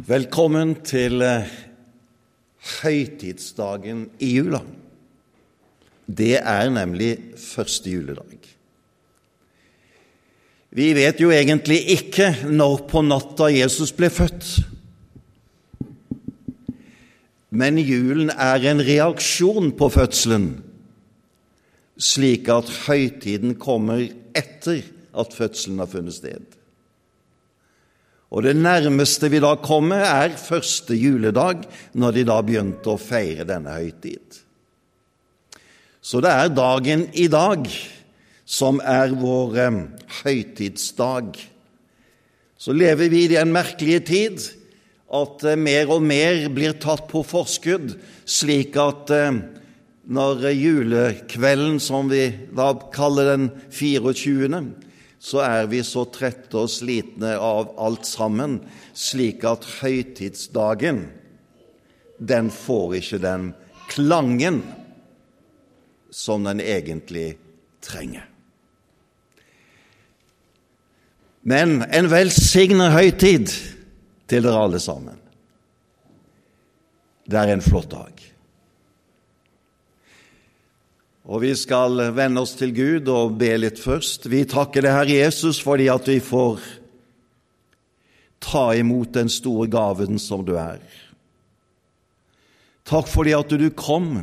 Velkommen til eh, høytidsdagen i jula. Det er nemlig første juledag. Vi vet jo egentlig ikke når på natta Jesus ble født. Men julen er en reaksjon på fødselen, slik at høytiden kommer etter at fødselen har funnet sted. Og det nærmeste vi da kommer, er første juledag, når de da begynte å feire denne høytid. Så det er dagen i dag som er vår eh, høytidsdag. Så lever vi i den merkelige tid at eh, mer og mer blir tatt på forskudd, slik at eh, når julekvelden, som vi da kaller den 24., så er vi så trette og slitne av alt sammen, slik at høytidsdagen, den får ikke den klangen som den egentlig trenger. Men en velsignet høytid til dere alle sammen. Det er en flott dag. Og vi skal vende oss til Gud og be litt først. Vi takker deg, Herre Jesus, fordi at vi får ta imot den store gaven som du er. Takk fordi at du kom,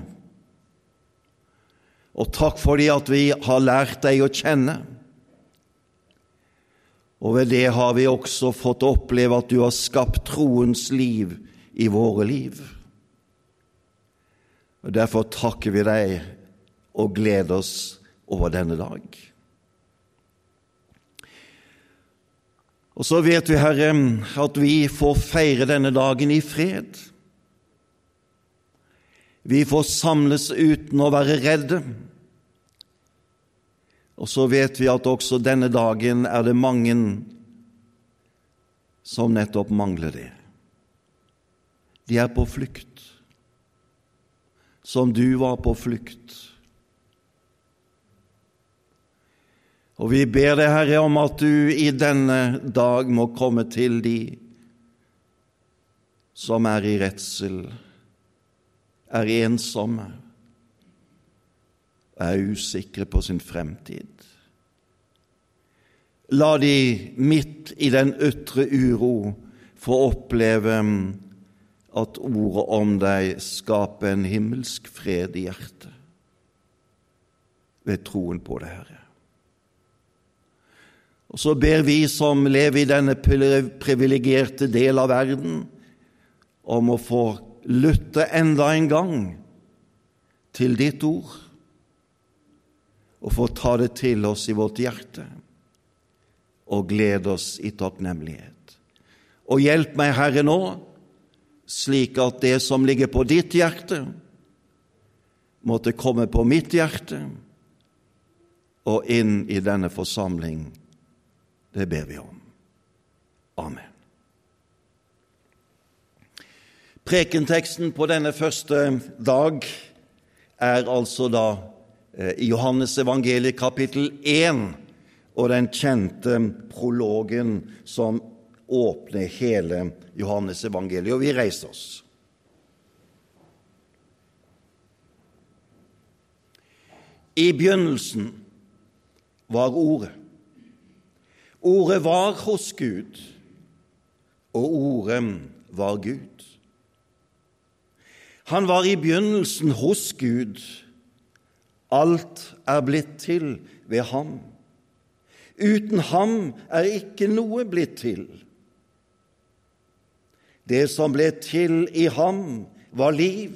og takk fordi at vi har lært deg å kjenne. Og ved det har vi også fått oppleve at du har skapt troens liv i våre liv. Og Derfor takker vi deg og glede oss over denne dag. Og så vet vi, Herre, at vi får feire denne dagen i fred. Vi får samles uten å være redde. Og så vet vi at også denne dagen er det mange som nettopp mangler det. De er på flukt, som du var på flukt. Og vi ber deg, Herre, om at du i denne dag må komme til de som er i redsel, er ensomme, er usikre på sin fremtid. La de midt i den ytre uro få oppleve at ordet om deg skaper en himmelsk fred i hjertet ved troen på det, Herre. Og så ber vi som lever i denne privilegerte del av verden, om å få lytte enda en gang til ditt ord, og få ta det til oss i vårt hjerte og glede oss i takknemlighet. Og hjelp meg, Herre, nå, slik at det som ligger på ditt hjerte, måtte komme på mitt hjerte og inn i denne forsamling det ber vi om. Amen. Prekenteksten på denne første dag er altså da eh, i Johannes evangeliet kapittel 1 og den kjente prologen som åpner hele Johannes evangeliet. Og vi reiser oss. I begynnelsen var Ordet. Ordet var hos Gud, og ordet var Gud. Han var i begynnelsen hos Gud. Alt er blitt til ved ham. Uten ham er ikke noe blitt til. Det som ble til i ham, var liv,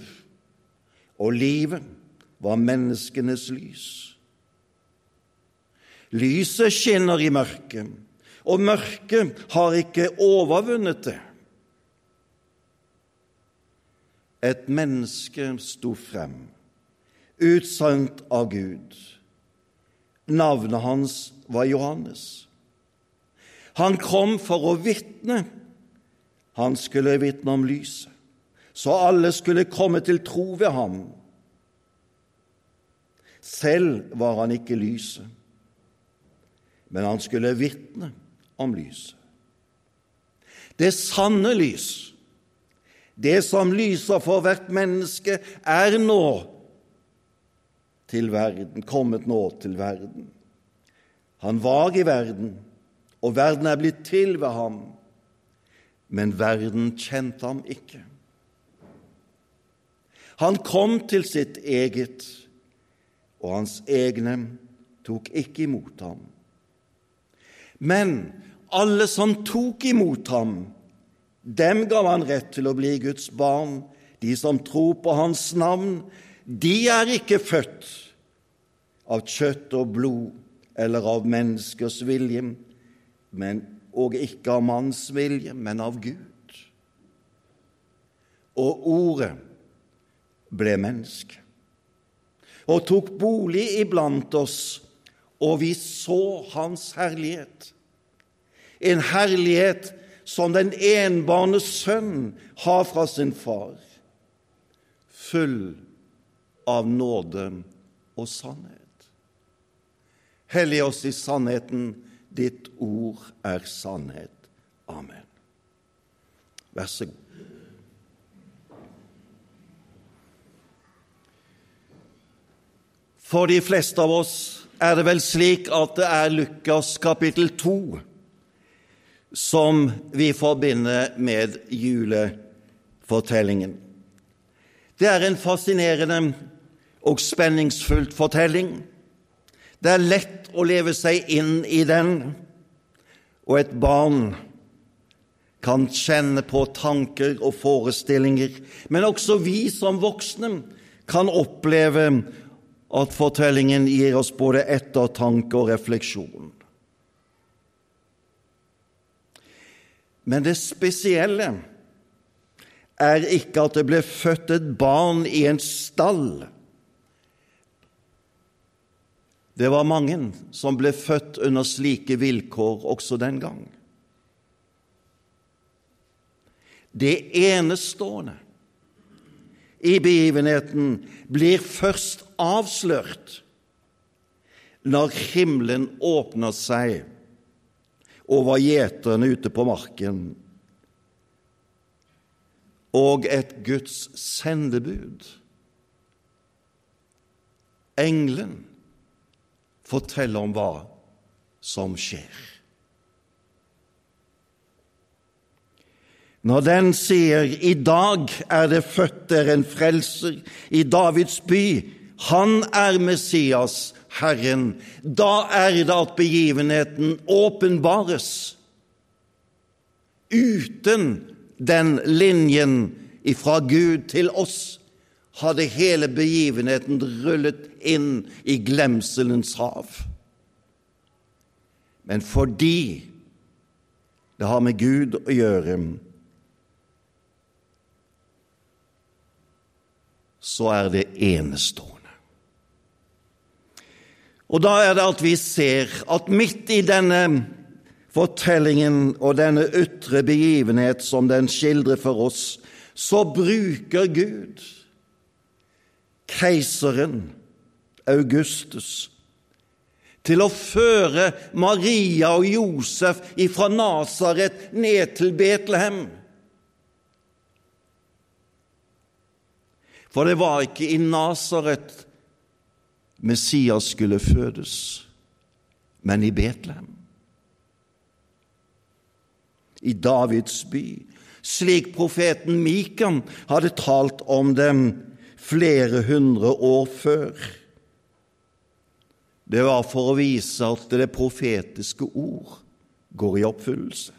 og livet var menneskenes lys. Lyset skinner i mørket, og mørket har ikke overvunnet det. Et menneske sto frem, utsendt av Gud. Navnet hans var Johannes. Han kom for å vitne. Han skulle vitne om lyset, så alle skulle komme til tro ved ham. Selv var han ikke lyset men han skulle vitne om lyset. Det sanne lys, Det som lyser for hvert menneske, er nå til verden, kommet nå til verden. Han var i verden, og verden er blitt til ved ham, men verden kjente ham ikke. Han kom til sitt eget, og hans egne tok ikke imot ham. Men alle som tok imot ham, dem gav han rett til å bli Guds barn. De som tror på hans navn, de er ikke født av kjøtt og blod eller av menneskers vilje, men, og ikke av manns vilje, men av Gud. Og ordet ble menneske og tok bolig iblant oss, og vi så Hans herlighet. En herlighet som den enbårne sønn har fra sin far, full av nåde og sannhet. Hellig oss i sannheten, ditt ord er sannhet. Amen. Vær så god. For de fleste av oss er det vel slik at det er Lukas kapittel 2 som vi forbinder med julefortellingen. Det er en fascinerende og spenningsfullt fortelling. Det er lett å leve seg inn i den, og et barn kan kjenne på tanker og forestillinger, men også vi som voksne kan oppleve at fortellingen gir oss både ettertanke og refleksjon. Men det spesielle er ikke at det ble født et barn i en stall. Det var mange som ble født under slike vilkår også den gang. Det enestående i begivenheten blir først avslørt når himmelen åpner seg over gjeterne ute på marken, og et Guds sendebud, engelen, forteller om hva som skjer. Når den sier 'I dag er det født der en frelser i Davids by', han er Messias, Herren, da er det at begivenheten åpenbares. Uten den linjen ifra Gud til oss hadde hele begivenheten rullet inn i glemselens hav. Men fordi det har med Gud å gjøre, så er det enestående. Og da er det at vi ser at midt i denne fortellingen og denne ytre begivenhet som den skildrer for oss, så bruker Gud keiseren Augustus til å føre Maria og Josef fra Nasaret ned til Betlehem. For det var ikke i Nasaret Messias skulle fødes, men i Betlehem. I Davids by, slik profeten Mikan hadde talt om dem flere hundre år før. Det var for å vise at det profetiske ord går i oppfyllelse.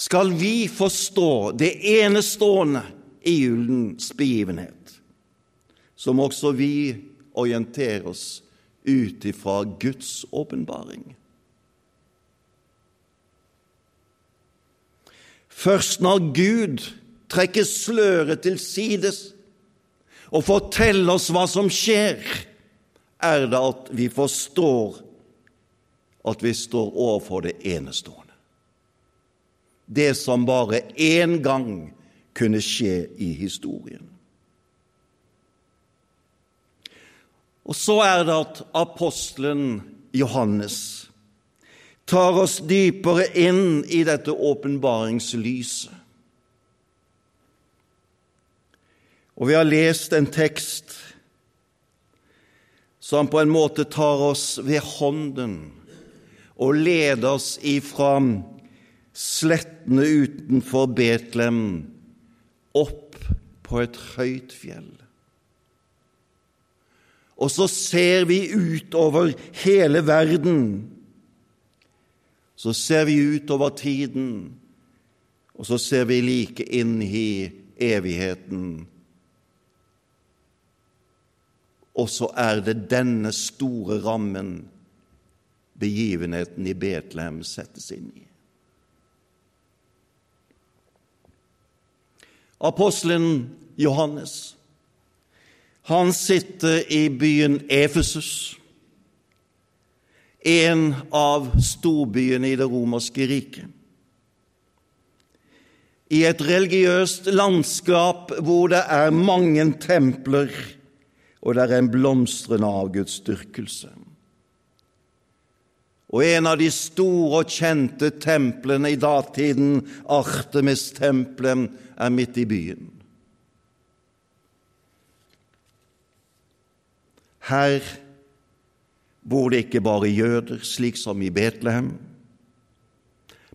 Skal vi forstå det enestående i julens begivenhet, så må også vi orientere oss ut ifra Guds åpenbaring. Først når Gud trekker sløret til sides og forteller oss hva som skjer, er det at vi forstår at vi står overfor det enestående. Det som bare én gang kunne skje i historien. Og så er det at apostelen Johannes tar oss dypere inn i dette åpenbaringslyset. Og vi har lest en tekst som på en måte tar oss ved hånden og leder oss ifra slettene utenfor Betlehem opp på et høyt fjell. Og så ser vi utover hele verden. Så ser vi utover tiden, og så ser vi like inn i evigheten. Og så er det denne store rammen begivenheten i Betlehem settes inn i. Apostelen Johannes han sitter i byen Efesus, en av storbyene i det romerske riket. I et religiøst landskap hvor det er mange templer, og det er en blomstrende avgudsdyrkelse. Og en av de store og kjente templene i datiden, Artemis-tempelet, er midt i byen. Her bor det ikke bare jøder, slik som i Betlehem,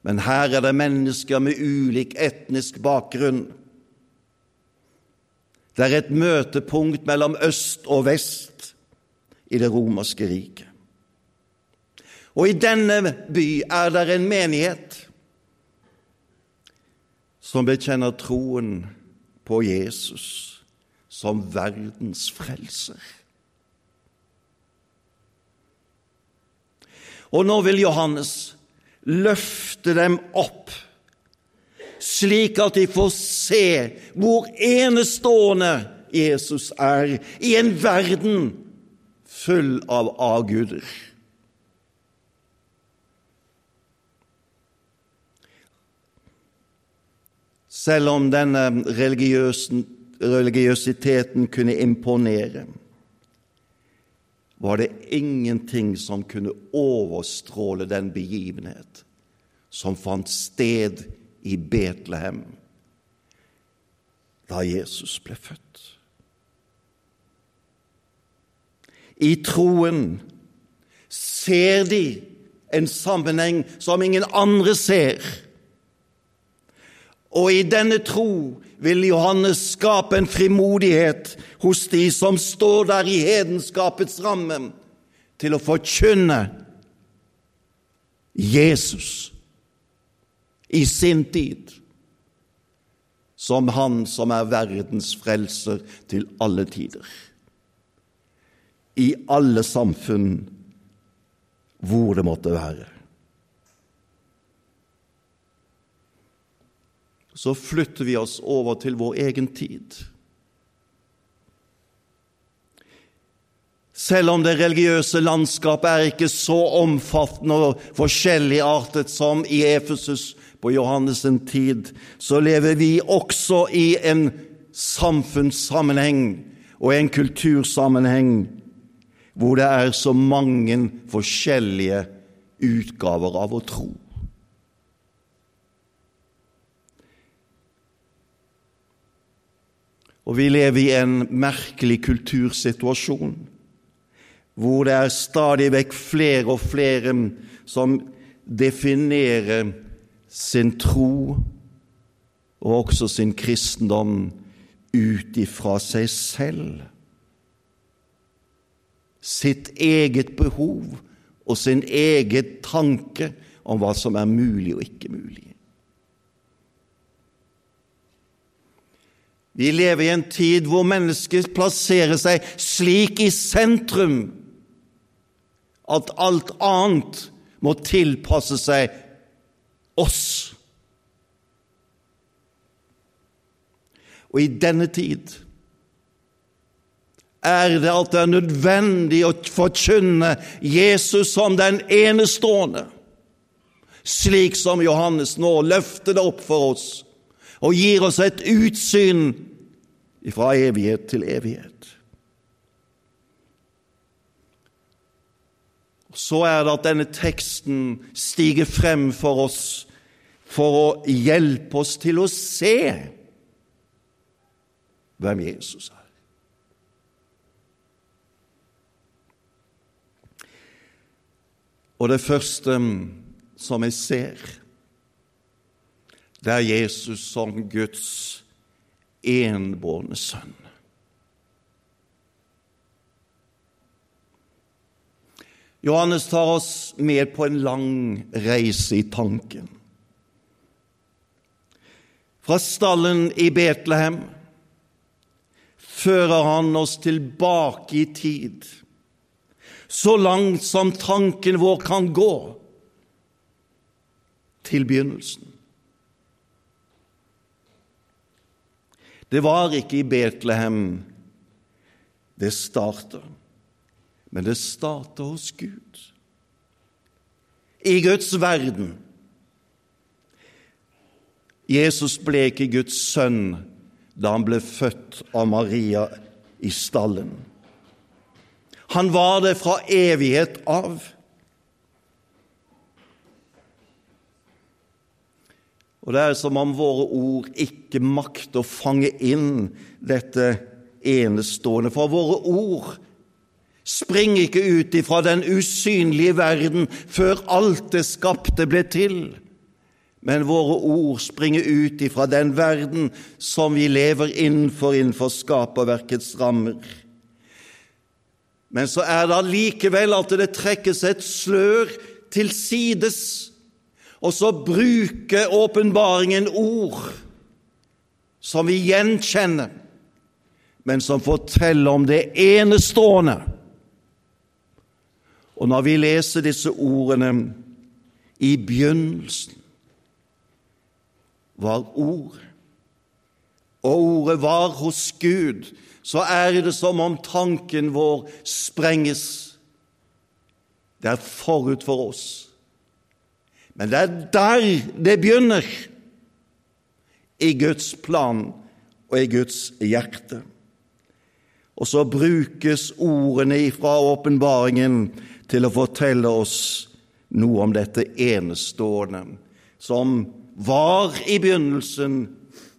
men her er det mennesker med ulik etnisk bakgrunn. Det er et møtepunkt mellom øst og vest i det romerske riket. Og i denne by er det en menighet som bekjenner troen på Jesus som verdens frelser. Og nå vil Johannes løfte dem opp, slik at de får se hvor enestående Jesus er i en verden full av avguder. Selv om denne religiøsiteten kunne imponere, var det ingenting som kunne overstråle den begivenhet som fant sted i Betlehem da Jesus ble født. I troen ser de en sammenheng som ingen andre ser. Og i denne tro vil Johannes skape en frimodighet hos de som står der i hedenskapets ramme, til å forkynne Jesus i sin tid som Han som er verdens frelser til alle tider. I alle samfunn hvor det måtte være. Så flytter vi oss over til vår egen tid. Selv om det religiøse landskapet er ikke så omfattende og forskjelligartet som i Efesus på Johannes' tid, så lever vi også i en samfunnssammenheng og en kultursammenheng hvor det er så mange forskjellige utgaver av å tro. Og vi lever i en merkelig kultursituasjon hvor det er stadig vekk flere og flere som definerer sin tro og også sin kristendom ut ifra seg selv. Sitt eget behov og sin egen tanke om hva som er mulig og ikke mulig. Vi lever i en tid hvor mennesket plasserer seg slik i sentrum at alt annet må tilpasse seg oss. Og i denne tid er det at det er nødvendig å forkynne Jesus som den enestående, slik som Johannes nå løfter det opp for oss og gir oss et utsyn fra evighet til evighet. Så er det at denne teksten stiger frem for oss for å hjelpe oss til å se hvem Jesus er. Og det første som jeg ser, det er Jesus som Guds enbårne sønn. Johannes tar oss med på en lang reise i tanken. Fra stallen i Betlehem fører han oss tilbake i tid, så langt som tanken vår kan gå, til begynnelsen. Det var ikke i Betlehem det starter, men det starter hos Gud. I Guds verden. Jesus ble ikke Guds sønn da han ble født av Maria i stallen. Han var det fra evighet av. Og det er som om våre ord ikke makter å fange inn dette enestående. For våre ord springer ikke ut ifra den usynlige verden før alt det skapte ble til men våre ord springer ut ifra den verden som vi lever innenfor, innenfor skaperverkets rammer. Men så er det allikevel at det trekkes et slør til sides, og så bruker åpenbaringen ord som vi gjenkjenner, men som forteller om det enestående. Og når vi leser disse ordene i begynnelsen var Ord, og Ordet var hos Gud, så er det som om tanken vår sprenges. Det er forut for oss. Men det er der det begynner, i Guds plan og i Guds hjerte. Og så brukes ordene fra åpenbaringen til å fortelle oss noe om dette enestående, som var i begynnelsen,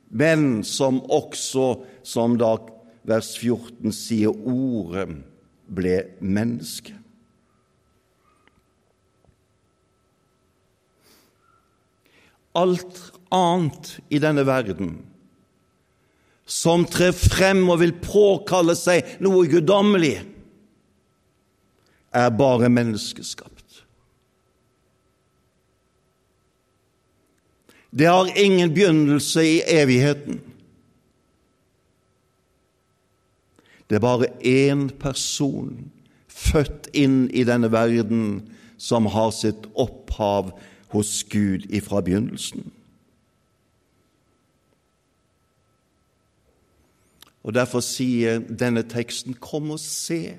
men som også, som da vers 14 sier, ordet ble menneske. Alt annet i denne verden som trer frem og vil påkalle seg noe guddommelig, er bare menneskeskapt. Det har ingen begynnelse i evigheten. Det er bare én person født inn i denne verden som har sitt opphav hos Gud ifra begynnelsen. Og Derfor sier denne teksten 'Kom og se'.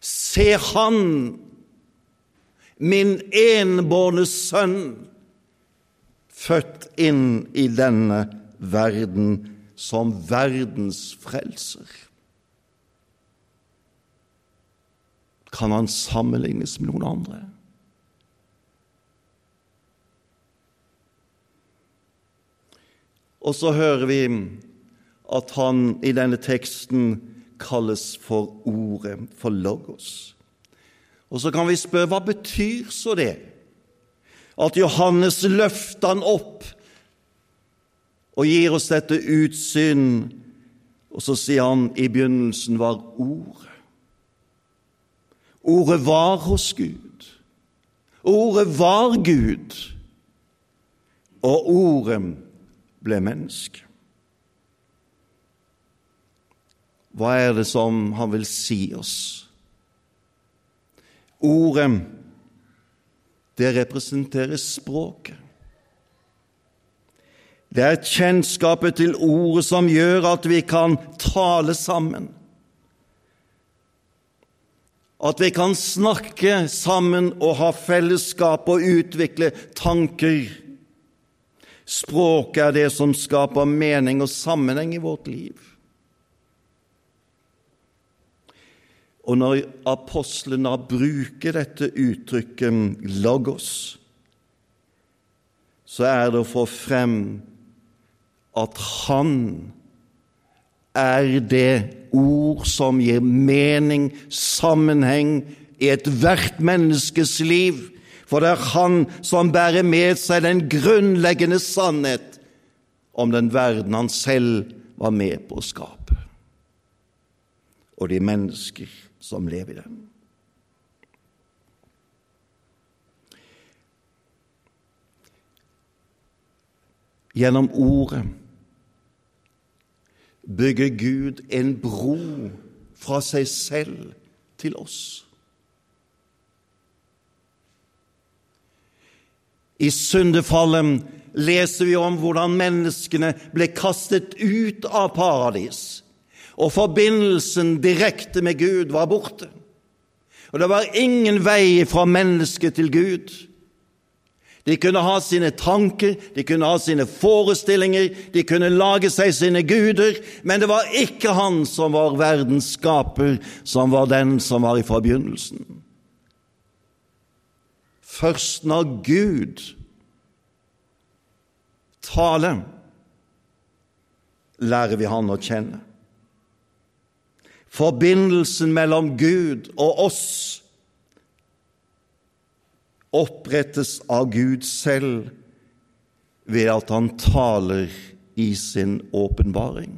Se Han, min enbårne sønn, født inn i denne verden som verdens frelser. Kan han sammenlignes med noen andre? Og så hører vi at han i denne teksten kalles for Ordet, for Logos. Og så kan vi spørre hva betyr så det? at Johannes løfter han opp og gir oss dette utsyn. Og så sier han i begynnelsen var Ordet. Ordet var hos Gud. Ordet var Gud, og Ordet ble menneske. Hva er det som han vil si oss? Ordet det representerer språket. Det er kjennskapet til ordet som gjør at vi kan tale sammen. At vi kan snakke sammen og ha fellesskap og utvikle tanker. Språket er det som skaper mening og sammenheng i vårt liv. Og når apostlene bruker dette uttrykket 'logos', så er det å få frem at Han er det ord som gir mening, sammenheng, i ethvert menneskes liv. For det er Han som bærer med seg den grunnleggende sannhet om den verden han selv var med på å skape, og de mennesker som lever i den. Gjennom Ordet bygger Gud en bro fra seg selv til oss. I syndefallet leser vi om hvordan menneskene ble kastet ut av paradis, og forbindelsen direkte med Gud var borte. Og det var ingen vei fra mennesket til Gud. De kunne ha sine tanker, de kunne ha sine forestillinger, de kunne lage seg sine guder, men det var ikke han som var verdens skaper, som var den som var i forbegynnelsen. Først når Gud taler, lærer vi Han å kjenne. Forbindelsen mellom Gud og oss opprettes av Gud selv ved at han taler i sin åpenbaring.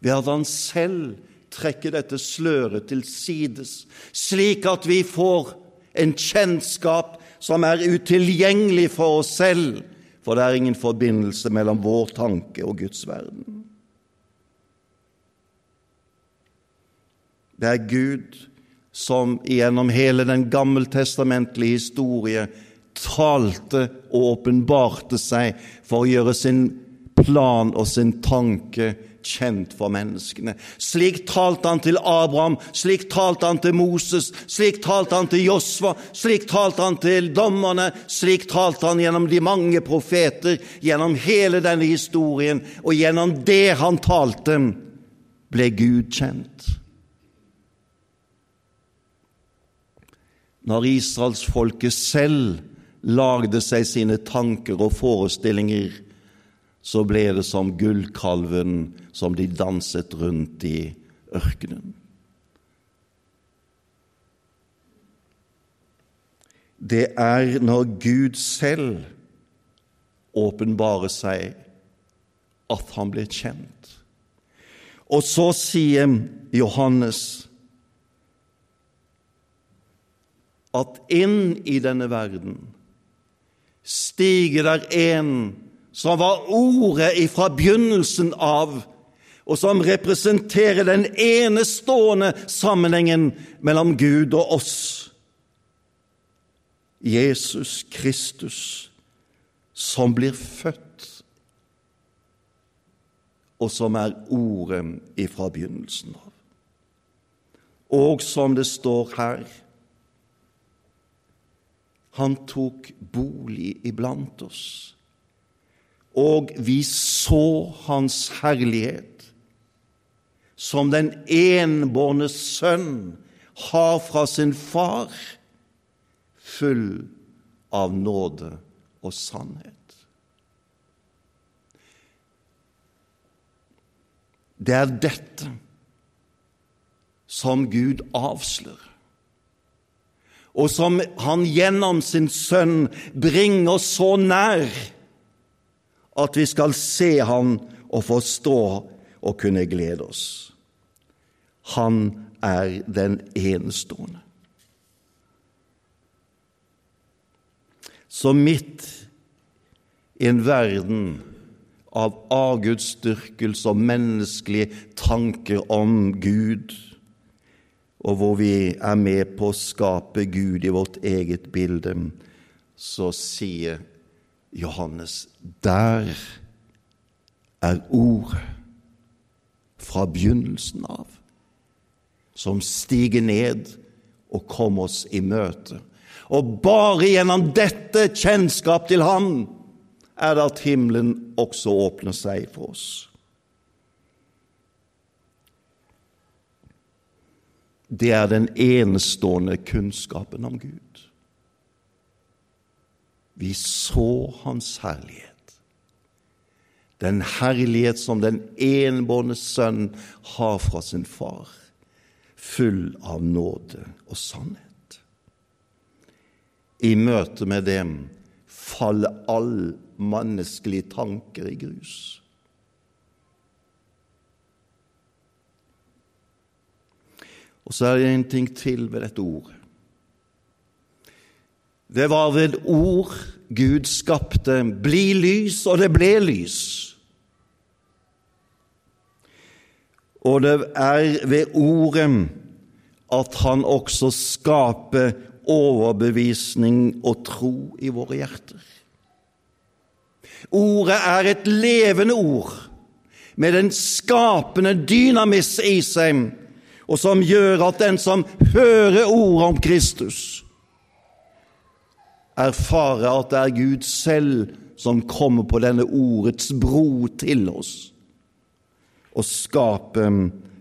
Ved at han selv trekker dette sløret til sides, slik at vi får en kjennskap som er utilgjengelig for oss selv, for det er ingen forbindelse mellom vår tanke og Guds verden. Det er Gud som gjennom hele den gammeltestamentlige historie talte og åpenbarte seg for å gjøre sin plan og sin tanke kjent for menneskene. Slik talte han til Abraham, slik talte han til Moses, slik talte han til Josva, slik talte han til dommerne, slik talte han gjennom de mange profeter, gjennom hele denne historien, og gjennom det han talte, ble Gud kjent. når israelsfolket selv lagde seg sine tanker og forestillinger, så ble det som gullkalven som de danset rundt i ørkenen. Det er når Gud selv åpenbarer seg, at han blir kjent. Og så sier Johannes at inn i denne verden stiger der en som var ordet ifra begynnelsen av, og som representerer den enestående sammenhengen mellom Gud og oss. Jesus Kristus, som blir født, og som er ordet ifra begynnelsen av. Og som det står her han tok bolig iblant oss, og vi så Hans herlighet, som den enbårne sønn har fra sin far, full av nåde og sannhet. Det er dette som Gud avslører og som han gjennom sin sønn bringer så nær at vi skal se han og forstå og kunne glede oss. Han er den enestående. Så midt i en verden av avgudsdyrkelse og menneskelige tanker om Gud, og hvor vi er med på å skape Gud i vårt eget bilde, så sier Johannes der er ordet fra begynnelsen av, som stiger ned og kommer oss i møte. Og bare gjennom dette kjennskap til Han er det at himmelen også åpner seg for oss. det er den enestående kunnskapen om Gud. Vi så Hans herlighet. Den herlighet som den enbårne sønn har fra sin far, full av nåde og sannhet. I møte med dem faller all menneskelige tanker i grus. Og så er det en ting til ved dette ordet. Det var ved ord Gud skapte 'bli lys', og det ble lys. Og det er ved ordet at han også skaper overbevisning og tro i våre hjerter. Ordet er et levende ord med den skapende dynamis i seg, og som gjør at den som hører ordet om Kristus, erfarer at det er Gud selv som kommer på denne ordets bro til oss og skape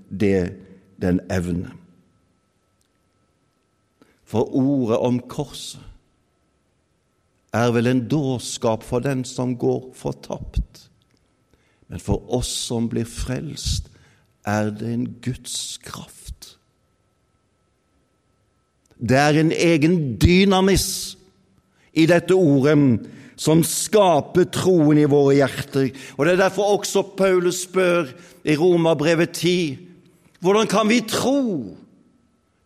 det den evner. For ordet om korset er vel en dårskap for den som går fortapt. Men for oss som blir frelst, er det en Guds kraft. Det er en egen dynamis i dette ordet som skaper troen i våre hjerter. Og Det er derfor også Paulus spør i Romerbrevet 10 hvordan kan vi tro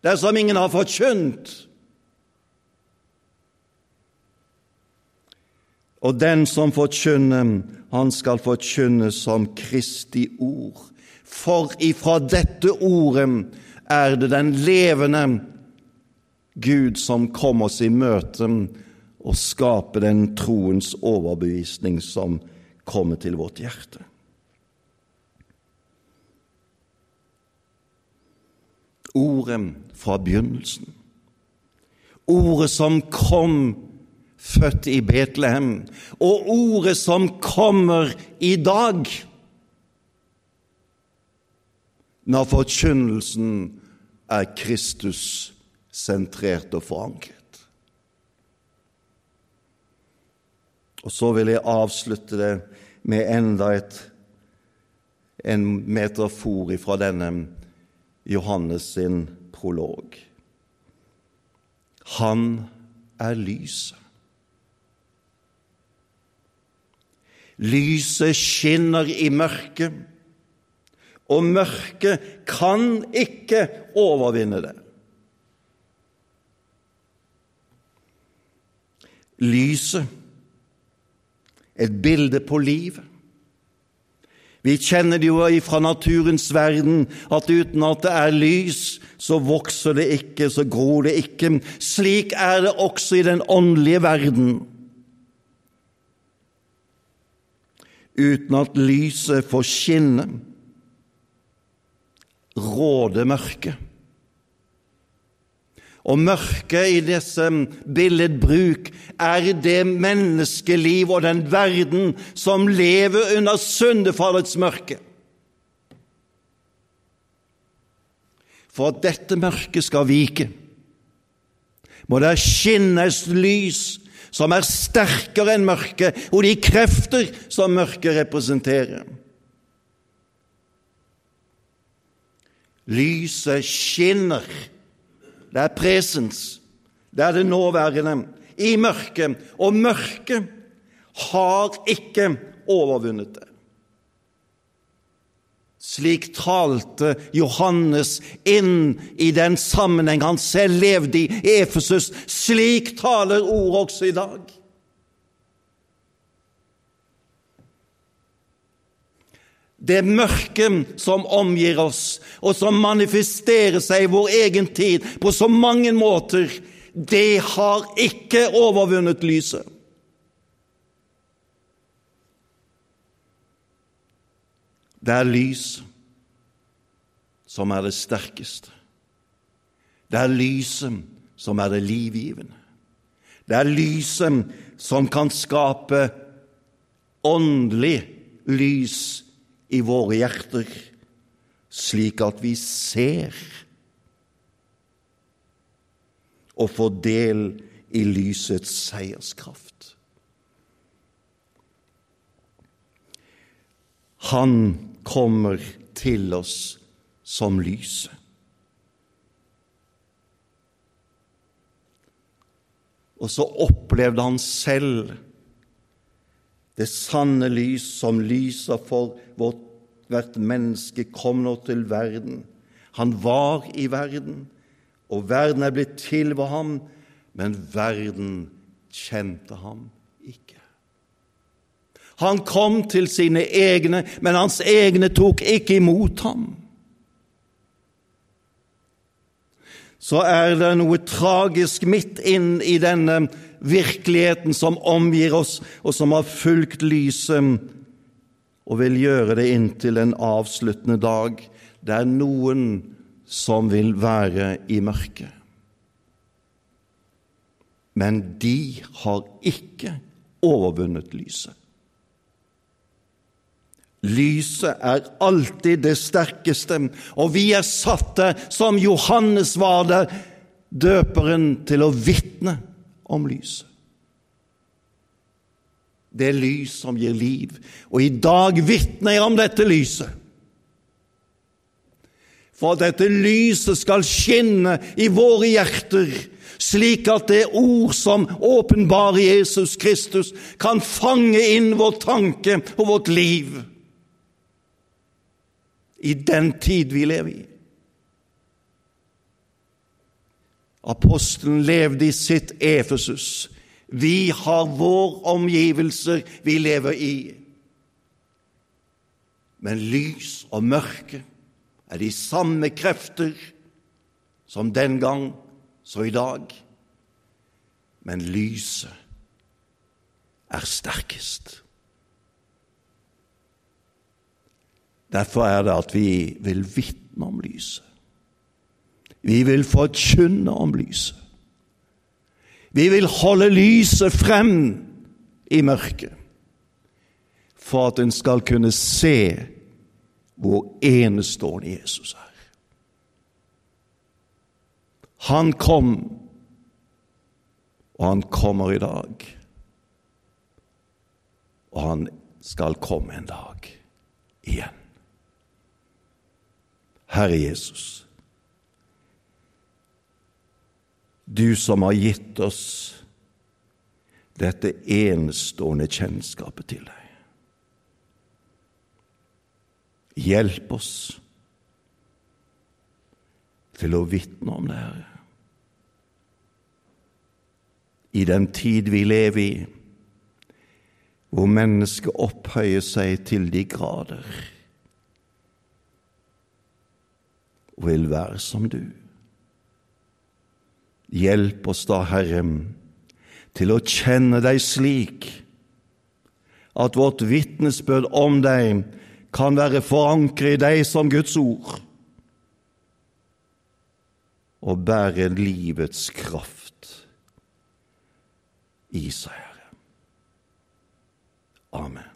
dersom ingen har forkynt? Og den som forkynner, han skal forkynne som Kristi ord. For ifra dette ordet er det den levende Gud som kom oss i møte og skape den troens overbevisning som kommer til vårt hjerte. Ordet fra begynnelsen, ordet som kom født i Betlehem, og ordet som kommer i dag, når forkynnelsen er Kristus sentrert og forankret. Og så vil jeg avslutte det med enda et, en metafor fra denne Johannes sin prolog. Han er lyset. Lyset skinner i mørket, og mørket kan ikke overvinne det. Lyset et bilde på livet. Vi kjenner det jo fra naturens verden at uten at det er lys, så vokser det ikke, så gror det ikke. Slik er det også i den åndelige verden. Uten at lyset får skinne, råder mørket. Og mørket i disse billedbruk er det menneskeliv og den verden som lever under syndefallets mørke. For at dette mørket skal vike, må det skinnes lys som er sterkere enn mørket, og de krefter som mørket representerer. Lyset skinner det er presens. Det er det nåværende. I mørket. Og mørket har ikke overvunnet det. Slik talte Johannes inn i den sammenheng han selv levde i Efesus. Slik taler ordet også i dag. Det mørket som omgir oss, og som manifesterer seg i vår egen tid på så mange måter, det har ikke overvunnet lyset. Det er lys som er det sterkeste. Det er lyset som er det livgivende. Det er lyset som kan skape åndelig lys i våre hjerter, slik at vi ser og får del i lysets seierskraft. Han kommer til oss som lyset. Og så opplevde han selv det sanne lys som lyser for vårt, hvert menneske kom nå til verden. Han var i verden, og verden er blitt til ved ham, men verden kjente ham ikke. Han kom til sine egne, men hans egne tok ikke imot ham. Så er det noe tragisk midt inn i denne virkeligheten som omgir oss, og som har fulgt lyset, og vil gjøre det inntil en avsluttende dag. Det er noen som vil være i mørket. Men de har ikke overvunnet lyset. Lyset er alltid det sterkeste, og vi er satte, som Johannes var det, døperen, til å vitne om lyset. Det er lys som gir liv, og i dag vitner jeg om dette lyset. For at dette lyset skal skinne i våre hjerter, slik at det ord som åpenbarer Jesus Kristus, kan fange inn vår tanke og vårt liv i den tid vi lever i. Apostelen levde i sitt Efesus. Vi har vår omgivelser vi lever i. Men lys og mørke er de samme krefter som den gang, så i dag. Men lyset er sterkest. Derfor er det at vi vil vitne om lyset. Vi vil forkynne om lyset. Vi vil holde lyset frem i mørket for at en skal kunne se hvor enestående Jesus er. Han kom, og han kommer i dag. Og han skal komme en dag igjen. Herre Jesus, du som har gitt oss dette enestående kjennskapet til deg. Hjelp oss til å vitne om det, Herre. I den tid vi lever i, hvor mennesket opphøyer seg til de grader og vil være som du. Hjelp oss da, Herre, til å kjenne deg slik at vårt vitnesbyrd om deg kan være forankret i deg som Guds ord, og bære livets kraft i seg, Herre. Amen.